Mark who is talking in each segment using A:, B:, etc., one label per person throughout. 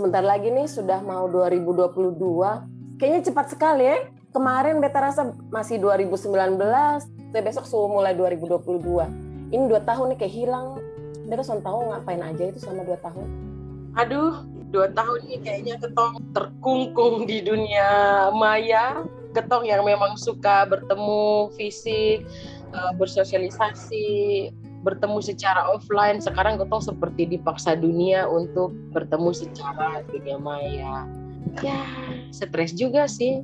A: sebentar lagi nih sudah mau 2022. Kayaknya cepat sekali ya. Kemarin beta rasa masih 2019, saya besok suruh mulai 2022. Ini dua tahun nih kayak hilang. Beta son tahu ngapain aja itu sama dua tahun.
B: Aduh, dua tahun ini kayaknya ketong terkungkung di dunia maya. Ketong yang memang suka bertemu fisik, eh, bersosialisasi, bertemu secara offline. Sekarang ketong seperti dipaksa dunia untuk bertemu secara dunia maya. Ya, stres juga sih.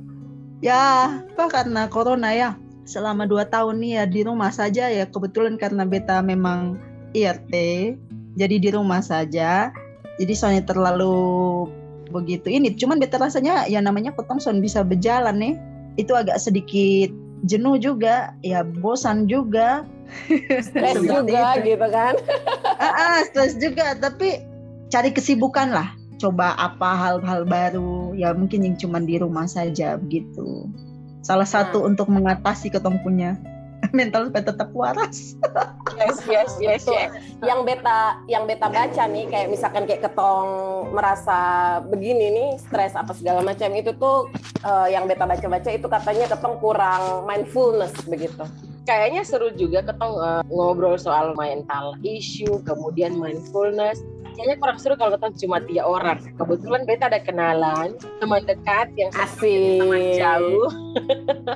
C: Ya, apa karena corona ya. Selama dua tahun nih ya di rumah saja ya. Kebetulan karena beta memang IRT, jadi di rumah saja. Jadi soalnya terlalu begitu ini. Cuman beta rasanya ya namanya potong son bisa berjalan nih. Itu agak sedikit jenuh juga, ya bosan juga.
A: Stres juga
C: itu.
A: gitu kan.
C: ah, ah, stres juga. Tapi cari kesibukan lah coba apa hal-hal baru ya mungkin yang cuma di rumah saja begitu salah satu
A: Nah.
C: untuk mengatasi ketong punya mental supaya tetap waras
B: Yes, yes, yes, yes.
A: yang beta yang beta baca nih kayak misalkan kayak ketong merasa begini nih stres apa segala macam itu tuh eh, yang beta baca-baca itu katanya ketong kurang mindfulness begitu.
B: Kayaknya seru juga ketong eh, ngobrol soal mental issue, kemudian mindfulness. Kayaknya kurang seru kalau ketong cuma tiga orang. Kebetulan beta ada kenalan, teman dekat yang teman
A: Asik.
B: jauh.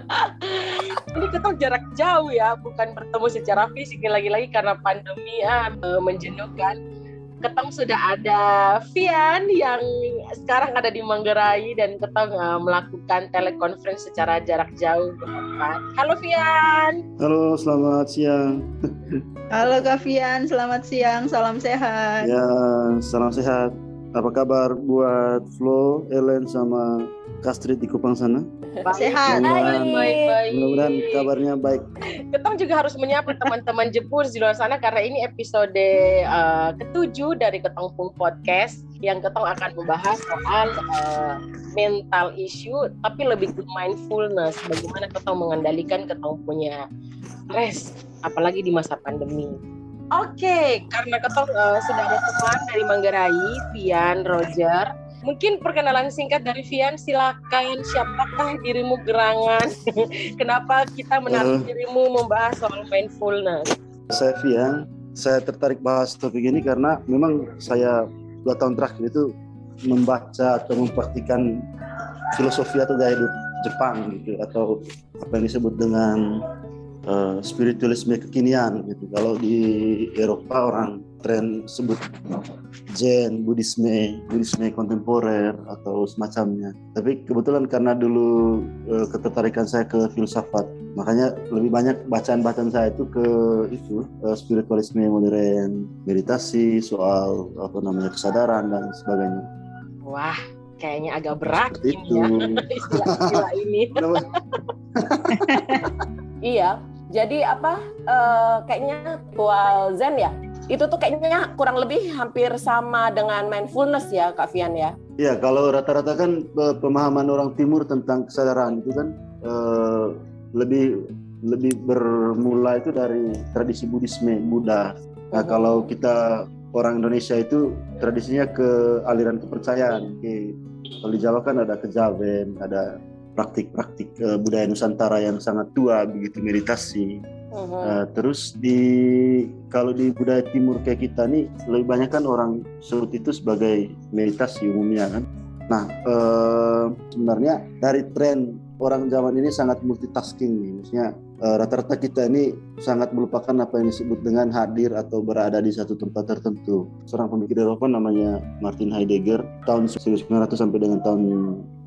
B: Ini ketong jarak jauh ya, bukan bertemu secara fisik lagi-lagi karena pandemi ah, eh, menjenuhkan. Ketong sudah ada Vian yang sekarang ada di Manggarai dan ketong eh, melakukan telekonferensi secara jarak jauh. Halo Vian.
D: Halo, selamat siang.
C: halo Kavian selamat siang salam sehat
D: Ya, salam sehat. Apa kabar buat Flo, Ellen, sama Kastrid di Kupang sana?
C: Sehat.
D: Mudah-mudahan,
B: Baik, baik.
D: mudah-mudahan kabarnya baik.
B: Ketong juga harus menyapa teman-teman Jepur di luar sana karena ini episode eh, ketujuh dari Ketong Pung Podcast yang Ketong akan membahas soal eh, mental issue tapi lebih ke mindfulness bagaimana Ketong mengendalikan Ketong punya stres apalagi di masa pandemi. Oke, karena Ketong eh, sudah ada teman dari Manggarai, Vian, Roger. Mungkin perkenalan singkat dari Vian, silakan siapakah dirimu gerangan? Kenapa kita menarik
D: Eh.
B: dirimu membahas soal mindfulness?
D: Saya Vian, saya tertarik bahas topik ini karena memang saya dua tahun terakhir itu membaca atau mempraktikkan filosofi atau gaya hidup Jepang gitu atau apa yang disebut dengan eh, spiritualisme kekinian gitu. Kalau di Eropa orang tren sebut Zen, Buddhisme, Buddhisme kontemporer atau semacamnya. Tapi kebetulan karena dulu eh, ketertarikan saya ke filsafat, makanya lebih banyak bacaan-bacaan saya itu ke itu eh, spiritualisme modern, meditasi, soal apa namanya kesadaran dan sebagainya.
B: Wah, kayaknya agak berat
D: Seperti
B: ini ya istilah-istilah ini.
D: Nama-
A: Iya. Jadi apa eh, kayaknya ritual Zen ya? Itu tuh kayaknya kurang lebih hampir sama dengan mindfulness ya Kak Vian ya.
D: Ya, kalau rata-rata kan pemahaman orang timur tentang kesadaran itu kan eh, lebih lebih bermula itu dari tradisi Buddhisme, Buddha. Nah,
A: Mhm.
D: kalau kita orang Indonesia itu tradisinya ke aliran kepercayaan. Oke. Kalau di Jawa kan ada kejawen, ada praktik-praktik eh, budaya Nusantara yang sangat tua begitu meditasi. Eh, terus di kalau di budaya timur kayak kita nih lebih banyak kan orang sebut itu sebagai meditasi umumnya kan. Nah eh, sebenarnya dari tren orang zaman ini sangat multitasking nih, maksudnya eh, rata-rata kita ini sangat melupakan apa yang disebut dengan hadir atau berada di satu tempat tertentu. Seorang pemikir Eropa namanya Martin Heidegger tahun 1900 sampai dengan tahun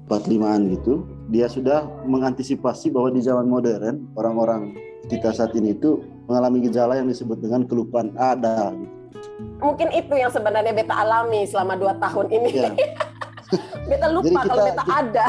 D: 45-an gitu, dia sudah mengantisipasi bahwa di zaman modern orang-orang kita saat ini itu mengalami gejala yang disebut dengan kelupaan ada gitu.
A: Mungkin itu yang sebenarnya beta alami selama dua tahun ini.
D: Ya,
A: beta lupa
D: Jadi
A: kalau
D: kita-
A: beta ada.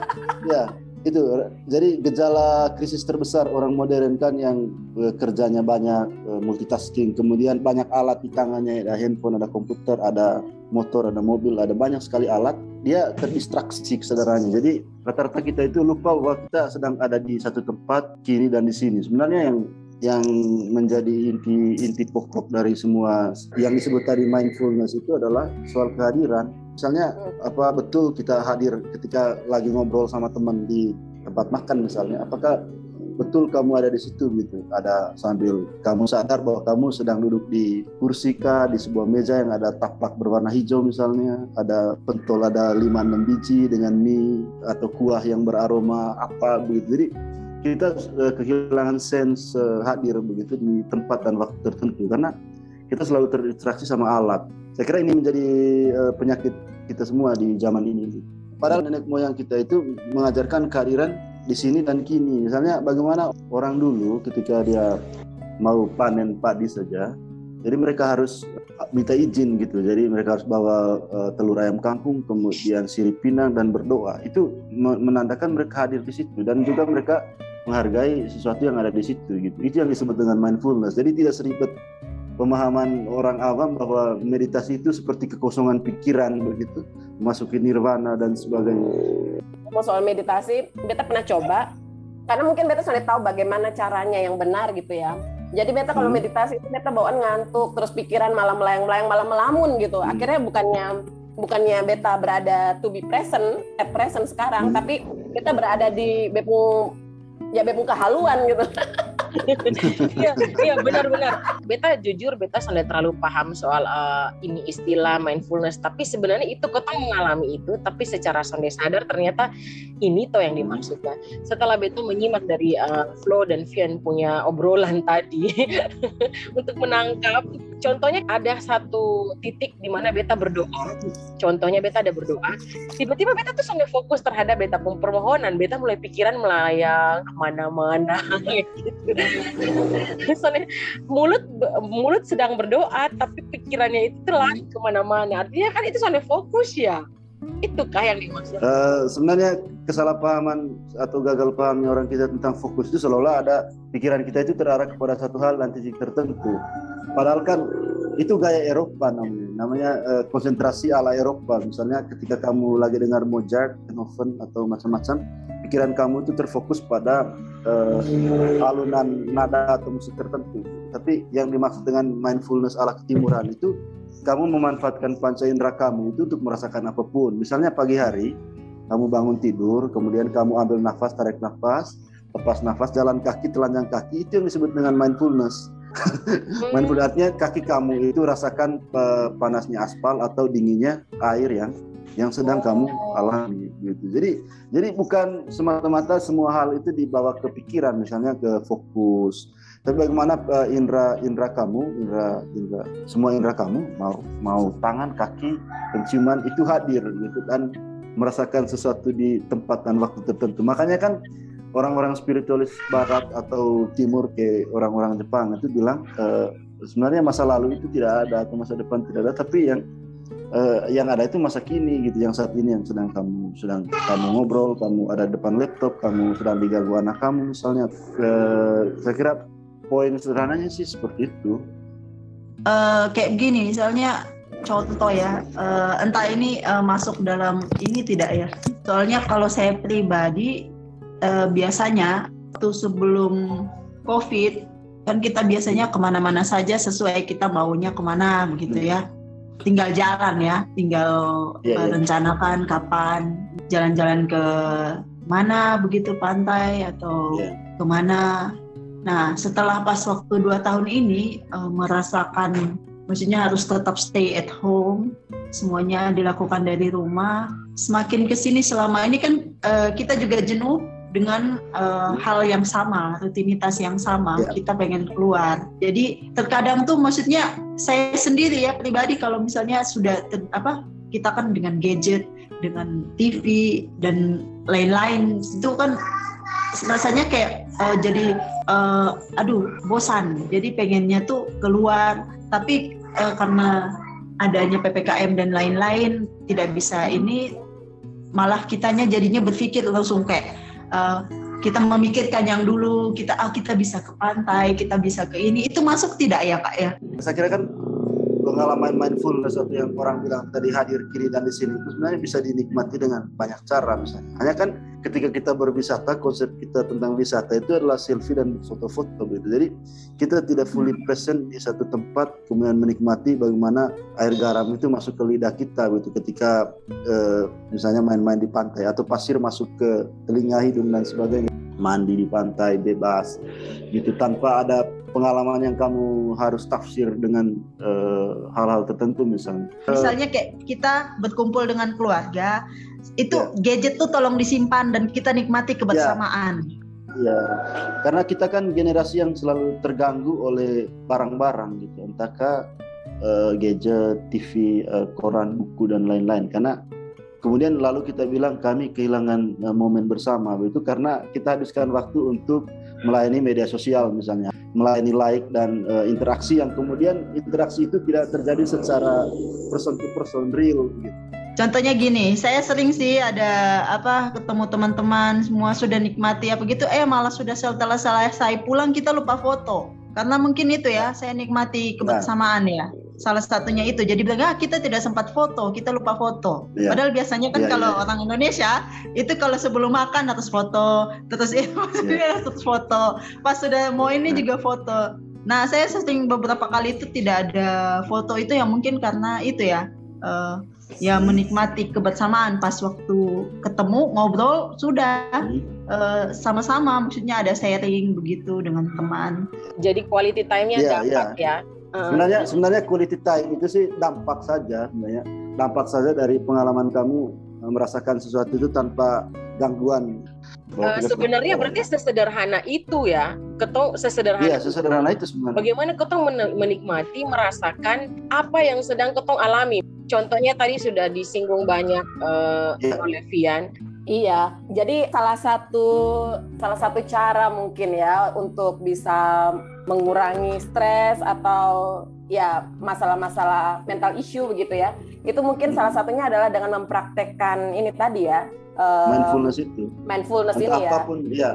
D: ya itu. Jadi gejala krisis terbesar orang modern kan yang eh, kerjanya banyak eh, multitasking, kemudian banyak alat di tangannya, ada handphone, ada komputer, ada motor, ada mobil, ada banyak sekali alat. Dia terdistraksi kesadarannya. Jadi rata-rata kita itu lupa bahwa kita sedang ada di satu tempat kiri dan di sini. Sebenarnya yang yang menjadi inti inti pokok dari semua yang disebut tadi mindfulness itu adalah soal kehadiran Misalnya apa betul kita hadir ketika lagi ngobrol sama teman di tempat makan misalnya, apakah betul kamu ada di situ gitu. Ada sambil kamu sadar bahwa kamu sedang duduk di kursi kah di sebuah meja yang ada taplak berwarna hijau misalnya ada pentol ada lima enam biji dengan mie atau kuah yang beraroma apa begitu. Jadi kita uh, kehilangan sense uh, hadir begitu di tempat dan waktu tertentu. Karena kita selalu terdistraksi sama alat. Saya kira ini menjadi uh, penyakit kita semua di zaman ini padahal nenek moyang kita itu mengajarkan kehadiran di sini dan kini. Misalnya bagaimana orang dulu ketika dia mau panen padi saja, jadi mereka harus minta izin gitu. Jadi mereka harus bawa uh, telur ayam kampung, kemudian sirip pinang dan berdoa. Itu menandakan mereka hadir di situ dan juga mereka menghargai sesuatu yang ada di situ gitu. Itu yang disebut dengan mindfulness. Jadi tidak seribet pemahaman orang awam bahwa meditasi itu seperti kekosongan pikiran begitu, masukin nirvana dan sebagainya
A: mau soal meditasi, beta pernah coba karena mungkin beta sudah tahu bagaimana caranya yang benar gitu ya. Jadi beta kalau hmm. meditasi itu beta bawaan ngantuk, terus pikiran malam melayang-layang, malam melamun gitu. Hmm. Akhirnya bukannya bukannya beta berada to be present, at present sekarang, hmm. tapi beta berada di bepung ya bepung kehaluan gitu.
B: Iya, iya benar-benar. Beta jujur, beta sangat terlalu paham soal uh, ini istilah mindfulness. Tapi sebenarnya itu kota mengalami itu, tapi secara sendiri sadar ternyata ini toh yang dimaksudnya. Setelah beta menyimak dari uh, Flo dan Vian punya obrolan tadi untuk menangkap contohnya ada satu titik di mana beta berdoa. Contohnya beta ada berdoa tiba-tiba beta tuh sampai fokus terhadap beta permohonan. Beta mulai pikiran melayang ke mana-mana. Gitu soalnya mulut mulut sedang berdoa tapi pikirannya itu lari ke mana-mana. Artinya kan itu soalnya fokus ya. Itukah yang dimaksud? Uh,
D: sebenarnya kesalahpahaman atau gagal pahamnya orang kita tentang fokus itu seolah-olah ada pikiran kita itu terarah kepada satu hal dan titik tertentu. Padahal kan itu gaya Eropa namanya, namanya uh, konsentrasi ala Eropa. Misalnya ketika kamu lagi dengar Mozart, Beethoven atau macam-macam, pikiran kamu itu terfokus pada uh, alunan nada atau musik tertentu. Tapi yang dimaksud dengan mindfulness ala ketimuran itu kamu memanfaatkan panca indera kamu itu untuk merasakan apa pun. Misalnya pagi hari, kamu bangun tidur, kemudian kamu ambil nafas, tarik nafas, lepas nafas, jalan kaki, telanjang kaki, itu yang disebut dengan mindfulness. mindfulness artinya kaki kamu itu rasakan uh, panasnya aspal atau dinginnya air yang yang sedang kamu alami gitu. Jadi jadi bukan semata-mata semua hal itu dibawa ke pikiran misalnya ke fokus tapi bagaimana uh, indera indera kamu, indera indera semua indera kamu mau mau tangan, kaki, penciuman itu hadir gitu dan merasakan sesuatu di tempat dan waktu tertentu. Makanya kan orang-orang spiritualis barat atau timur ke orang-orang Jepang itu bilang uh, sebenarnya masa lalu itu tidak ada atau masa depan tidak ada, tapi yang uh, yang ada itu masa kini gitu yang saat ini yang sedang kamu sedang kamu ngobrol kamu ada depan laptop kamu sedang diganggu anak kamu misalnya uh, saya kira poin sederhananya sih seperti itu
C: uh, kayak gini misalnya contoh ya uh, entah ini uh, masuk dalam ini tidak ya soalnya kalau saya pribadi uh, biasanya tuh sebelum covid kan kita biasanya ke mana-mana saja sesuai kita maunya ke mana begitu ya tinggal jalan ya tinggal yeah, yeah. rencanakan kapan jalan-jalan ke mana begitu pantai atau yeah. ke mana Nah, setelah pas waktu dua tahun ini uh, merasakan, maksudnya harus tetap stay at home, semuanya dilakukan dari rumah. Semakin ke sini selama ini kan uh, kita juga jenuh dengan uh, hal yang sama, rutinitas yang sama. Yeah. Kita pengen keluar. Jadi terkadang tuh maksudnya saya sendiri ya pribadi kalau misalnya sudah apa kita kan dengan gadget, dengan TV dan lain-lain itu kan rasanya kayak uh, jadi uh, aduh bosan. Jadi pengennya tuh keluar. Tapi uh, karena adanya ppkm dan lain-lain tidak bisa ini malah kitanya jadinya berpikir langsung kayak uh, kita memikirkan yang dulu kita ah kita bisa ke pantai kita bisa ke ini. Itu masuk tidak ya kak ya?
D: Saya kira kan pengalaman mindfulness atau yang orang bilang tadi hadir kiri dan di sini itu sebenarnya bisa dinikmati dengan banyak cara misalnya. Hanya kan ketika kita berwisata konsep kita tentang wisata itu adalah selfie dan foto-foto gitu. Jadi kita tidak fully present di satu tempat kemudian menikmati bagaimana air garam itu masuk ke lidah kita gitu. Ketika eh, misalnya main-main di pantai atau pasir masuk ke telinga hidung dan sebagainya mandi di pantai bebas gitu tanpa ada pengalaman yang kamu harus tafsir dengan eh, hal-hal uh, tertentu misalnya.
C: Misalnya kayak kita berkumpul dengan keluarga, itu ya. gadget tuh tolong disimpan dan kita nikmati kebersamaan.
D: Ya. ya, karena kita kan generasi yang selalu terganggu oleh barang-barang gitu, entahkah uh, gadget, TV, uh, koran, buku dan lain-lain. Karena kemudian lalu kita bilang kami kehilangan uh, momen bersama itu karena kita habiskan waktu untuk melayani media sosial misalnya melayani like dan uh, interaksi yang kemudian interaksi itu tidak terjadi secara person to person real gitu.
C: Contohnya gini, saya sering sih ada apa ketemu teman-teman semua sudah nikmati apa gitu, eh malah sudah setelah saya pulang kita lupa foto. Karena mungkin itu ya, saya nikmati kebersamaan ya salah satunya itu jadi bilang ah kita tidak sempat foto kita lupa foto yeah. padahal biasanya kan yeah, kalau yeah. orang Indonesia itu kalau sebelum makan harus foto terus itu yeah. terus foto pas sudah mau ini yeah. juga foto nah saya sering beberapa kali itu tidak ada foto itu yang mungkin karena itu ya uh, ya menikmati kebersamaan pas waktu ketemu ngobrol sudah uh, sama-sama maksudnya ada sharing begitu dengan teman
B: jadi quality time-nya yeah, dapat yeah. ya
D: Sebenarnya sebenarnya quality time itu sih dampak saja sebenarnya. Dampak saja dari pengalaman kamu eh, merasakan sesuatu itu tanpa gangguan.
B: Uh, sebenarnya berarti sesederhana itu ya, ketong sesederhana.
D: Iya, sesederhana itu sebenarnya.
B: Bagaimana ketong menikmati, merasakan apa yang sedang ketong alami. Contohnya tadi sudah disinggung banyak uh, yeah. oleh Vian.
A: Iya, jadi salah satu salah satu cara mungkin ya untuk bisa mengurangi stres atau ya masalah-masalah mental issue begitu ya. Itu mungkin salah satunya adalah dengan mempraktekkan ini tadi ya.
D: Uh, mindfulness itu.
A: Mindfulness
D: Untuk
A: ini
D: ya. Apa pun ya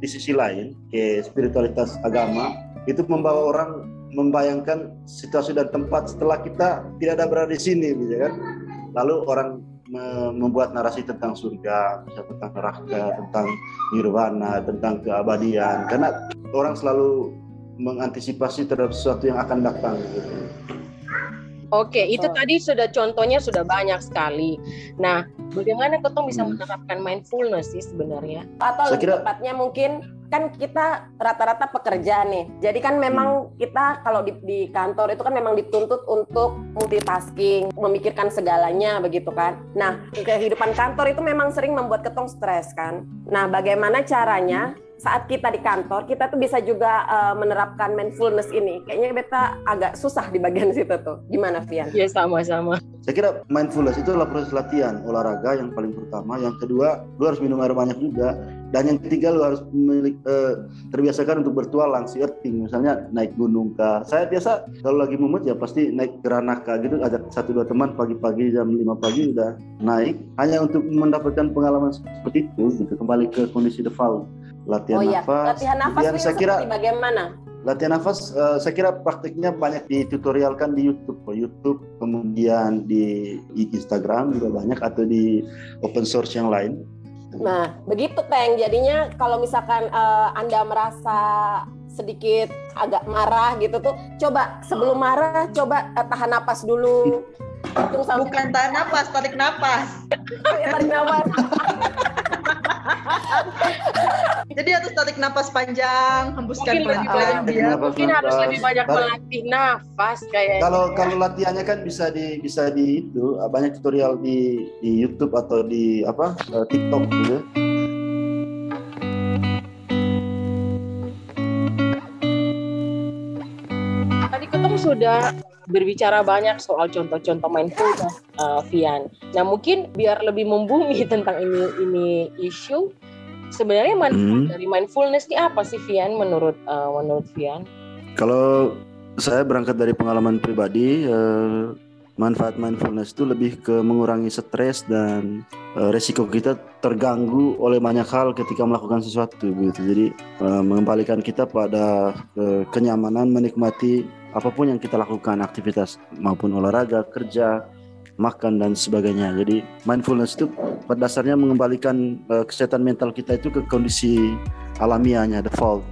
D: di sisi lain, ke spiritualitas agama itu membawa orang membayangkan situasi dan tempat setelah kita tidak ada berada di sini, gitu kan. Lalu orang membuat narasi tentang surga, tentang neraka, tentang nirwana, tentang keabadian. Karena orang selalu mengantisipasi terhadap sesuatu yang akan datang. Gitu.
B: Oke, itu oh. tadi sudah contohnya sudah banyak sekali. Nah, bagaimana ketong bisa hmm. menerapkan mindfulness sih sebenarnya?
A: Atau lebih kira... tepatnya mungkin kan kita rata-rata pekerja nih. Jadi kan memang hmm. kita kalau di, di kantor itu kan memang dituntut untuk multitasking, memikirkan segalanya begitu kan. Nah, kehidupan kantor itu memang sering membuat ketong stres kan. Nah, bagaimana caranya saat kita di kantor kita tuh bisa juga uh, menerapkan mindfulness ini. Kayaknya beta agak susah di bagian situ tuh. Gimana Vian?
B: Ya sama-sama.
D: Saya kira mindfulness itu adalah proses latihan olahraga yang paling pertama. Yang kedua, lu harus minum air banyak juga. Dan yang ketiga, lu harus milik, uh, terbiasakan untuk bertualang, si earthing. Misalnya naik gunung kah. Saya biasa kalau lagi mumut ya pasti naik geranaka gitu. Ajak satu dua teman pagi-pagi jam 5 pagi udah naik. Hanya untuk mendapatkan pengalaman seperti itu gitu. Kembali ke kondisi default latihan oh, iya. nafas.
A: Latihan nafas itu saya kira bagaimana?
D: Latihan nafas uh, saya kira praktiknya banyak ditutorialkan di YouTube, oh, YouTube kemudian di, Instagram juga banyak atau di open source yang lain.
A: Nah, begitu Teng. Jadinya kalau misalkan uh, Anda merasa sedikit agak marah gitu tuh, coba sebelum marah coba uh, tahan napas dulu.
C: Bukan tahan napas, tarik napas.
A: ya, tarik napas.
C: Jadi harus tarik nafas panjang, hembuskan pelan-pelan
B: dia. Mungkin harus lebih banyak melatih nafas kayak.
D: Kalau kalau latihannya kan bisa di bisa di itu banyak tutorial di di YouTube atau di apa uh, TikTok gitu.
B: Sudah berbicara banyak soal contoh-contoh mindfulness, uh, Vian. Nah mungkin biar lebih membumi tentang ini ini isu, sebenarnya manfaat hmm. dari mindfulness ini apa sih, Vian? Menurut uh, menurut Vian?
D: Kalau saya berangkat dari pengalaman pribadi, uh, manfaat mindfulness itu lebih ke mengurangi stres dan uh, resiko kita terganggu oleh banyak hal ketika melakukan sesuatu gitu. Jadi uh, mengembalikan kita pada uh, kenyamanan menikmati apa pun yang kita lakukan aktivitas maupun olahraga kerja makan dan sebagainya. Jadi mindfulness itu pada dasarnya mengembalikan uh, kesehatan mental kita itu ke kondisi alamiahnya, default.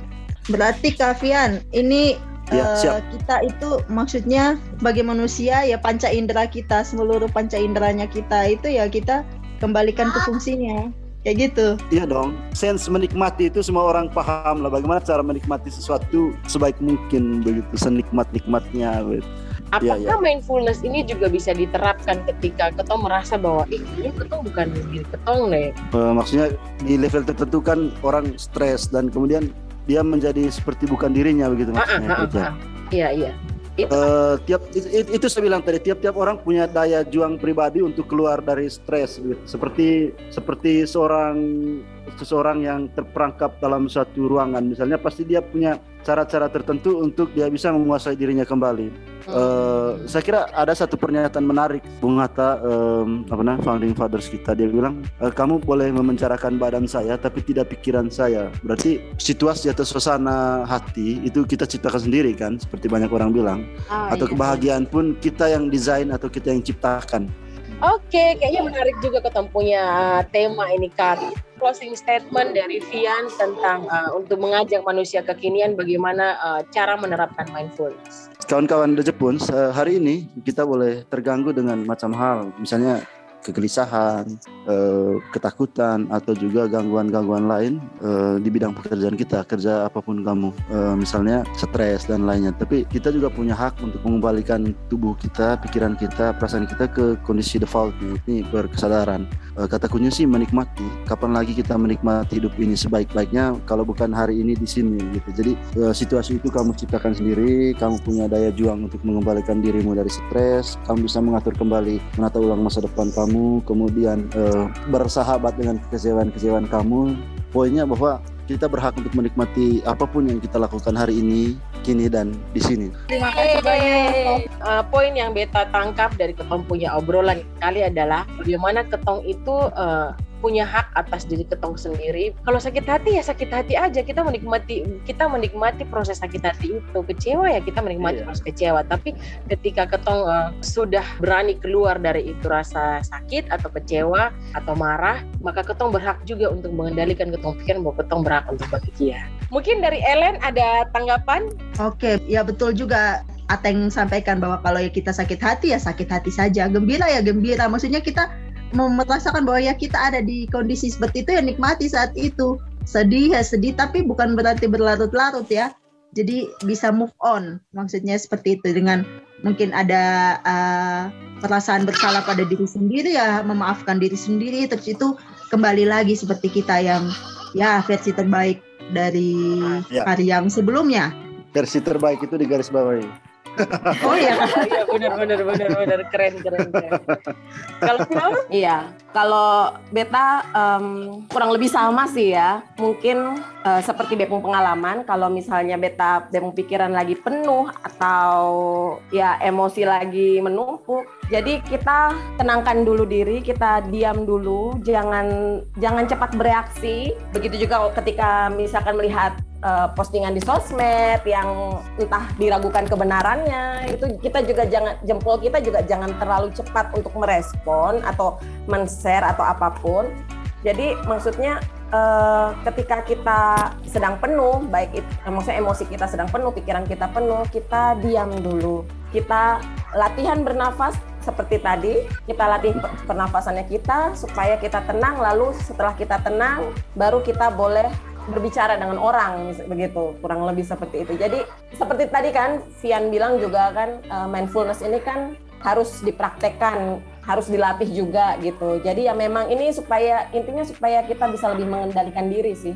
C: Berarti Kavian, ini
D: Ya,
C: uh,
D: siap.
C: kita itu maksudnya bagi manusia ya panca indera kita seluruh panca inderanya kita itu ya kita kembalikan ke fungsinya kayak gitu.
D: Iya dong, sense menikmati itu semua orang paham lah bagaimana cara menikmati sesuatu sebaik mungkin begitu senikmat-nikmatnya. gitu.
B: Apakah
D: Iya, iya.
B: mindfulness ini juga bisa diterapkan ketika ketong merasa bahwa ih ini ketong bukan diri ketong deh.
D: Eh, maksudnya di level tertentu kan orang stres dan kemudian dia menjadi seperti bukan dirinya begitu
B: Ah, ah,
D: maksudnya.
B: ah, ah. Iya iya. Itu
D: Eh, tiap itu, itu saya bilang tadi tiap-tiap orang punya daya juang pribadi untuk keluar dari stres gitu. seperti seperti seorang seseorang yang terperangkap dalam suatu ruangan misalnya pasti dia punya cara-cara tertentu untuk dia bisa menguasai dirinya kembali. Eh, saya kira ada satu pernyataan menarik Bung Hatta em, apa namanya founding fathers kita. Dia bilang "Eh, kamu boleh memencarakan badan saya tapi tidak pikiran saya. Berarti situasi atau suasana hati itu kita ciptakan sendiri kan? Seperti banyak orang bilang.
B: Ah,
D: atau
B: iya.
D: kebahagiaan pun kita yang desain atau kita yang ciptakan.
B: Oke, kayaknya menarik juga ketemu punya uh, tema ini Kari. Closing statement dari Vian tentang uh, untuk mengajak manusia kekinian bagaimana uh, cara menerapkan mindfulness.
D: Kawan-kawan The Jepun, hari ini kita boleh terganggu dengan macam hal, misalnya kegelisahan, eh, ketakutan, atau juga gangguan-gangguan lain eh, di bidang pekerjaan kita, kerja apa pun kamu, Eh, misalnya stres dan lainnya. Tapi kita juga punya hak untuk mengembalikan tubuh kita, pikiran kita, perasaan kita ke kondisi default ini berkesadaran. Eh, kata kuncinya sih menikmati. Kapan lagi kita menikmati hidup ini sebaik-baiknya kalau bukan hari ini di sini gitu. Jadi eh, situasi itu kamu ciptakan sendiri, kamu punya daya juang untuk mengembalikan dirimu dari stres, kamu bisa mengatur kembali menata ulang masa depan kamu, kemudian eh, bersahabat dengan kekecewaan-kekecewaan kamu. Poinnya bahwa kita berhak untuk menikmati apa pun yang kita lakukan hari ini, kini dan di sini.
C: Terima kasih banyak.
B: Uh, poin yang beta tangkap dari ketong punya obrolan kali adalah bagaimana ketong itu uh, punya hak atas diri ketong sendiri. Kalau sakit hati ya sakit hati aja. Kita menikmati kita menikmati proses sakit hati itu. Kecewa ya kita menikmati
D: Iya.
B: proses kecewa. Tapi ketika ketong uh, sudah berani keluar dari itu rasa sakit atau kecewa atau marah, maka ketong berhak juga untuk mengendalikan ketong pikiran bahwa ketong berhak untuk bahagia. Mungkin dari Ellen ada tanggapan?
C: Oke, ya betul juga. Ateng sampaikan bahwa kalau ya kita sakit hati ya sakit hati saja, gembira ya gembira. Maksudnya kita mau merasakan bahwa ya kita ada di kondisi seperti itu ya nikmati saat itu. Sedih ya sedih, tapi bukan berarti berlarut-larut ya. Jadi bisa move on, maksudnya seperti itu dengan mungkin ada uh, perasaan bersalah pada diri sendiri ya, memaafkan diri sendiri. Terus itu kembali lagi seperti kita yang ya versi terbaik dari
D: Ya.
C: hari yang sebelumnya.
D: Versi terbaik itu di garis bawahi.
C: Oh iya,
B: Oh iya benar benar benar benar keren keren keren. Kalau?
A: Iya, kalau beta em, kurang lebih sama sih ya. Mungkin eh, seperti Bepung pengalaman, kalau misalnya beta Bepung pikiran lagi penuh atau ya emosi lagi menumpuk, jadi kita tenangkan dulu diri, kita diam dulu, jangan jangan cepat bereaksi. Begitu juga ketika misalkan melihat eh, postingan di sosmed yang entah diragukan kebenarannya, itu kita juga jangan jempol kita juga jangan terlalu cepat untuk merespon atau men-share atau apa pun. Jadi maksudnya eh, ketika kita sedang penuh, baik itu eh, maksudnya emosi kita sedang penuh, pikiran kita penuh, kita diam dulu. Kita latihan bernafas seperti tadi, kita latih per- pernafasannya kita supaya kita tenang lalu setelah kita tenang baru kita boleh berbicara dengan orang begitu. Kurang lebih seperti itu. Jadi seperti tadi kan Vian bilang juga kan eh, mindfulness ini kan harus dipraktekkan harus dilatih juga gitu. Jadi ya memang ini supaya intinya supaya kita bisa lebih mengendalikan diri sih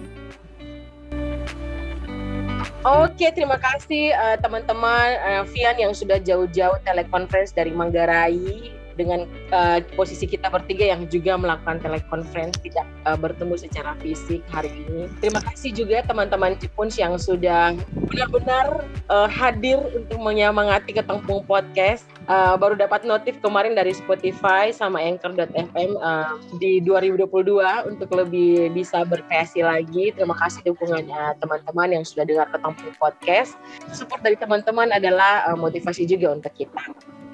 B: Oke, terima kasih eh, teman-teman eh, Vian yang sudah jauh-jauh telekonferensi dari Manggarai dengan eh, posisi kita bertiga yang juga melakukan telekonferensi tidak eh, bertemu secara fisik hari ini. Terima kasih juga teman-teman Jepun yang sudah benar-benar eh, hadir untuk menyemangati Ketempung Podcast. Eh, baru dapat notif kemarin dari Spotify sama Anchor.fm eh, di 2022 untuk lebih bisa berkreasi lagi. Terima kasih dukungannya teman-teman yang sudah dengar Ketempung Podcast. Support dari teman-teman adalah eh, motivasi juga untuk kita.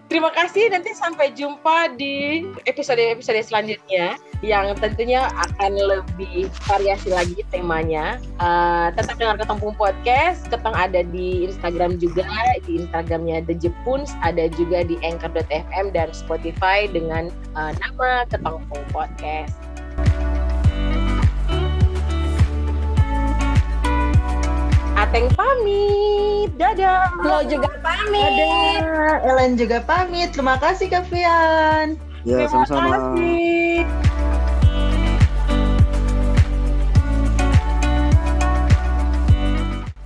B: Terima kasih. Nanti sampai jumpa di episode-episode selanjutnya yang tentunya akan lebih variasi lagi temanya. Uh, tetap dengar Ketempung Podcast. Keteng ada di Instagram juga, di Instagramnya The Jepuns, ada juga di Anchor.fm dan Spotify dengan uh, nama Ketempung Podcast. Ateng pamit. Dadah.
A: Lo juga pamit.
C: Dadah. Ellen juga pamit. Terima kasih Kak Fian.
D: Ya,
B: Terima
D: sama-sama.
B: kasih.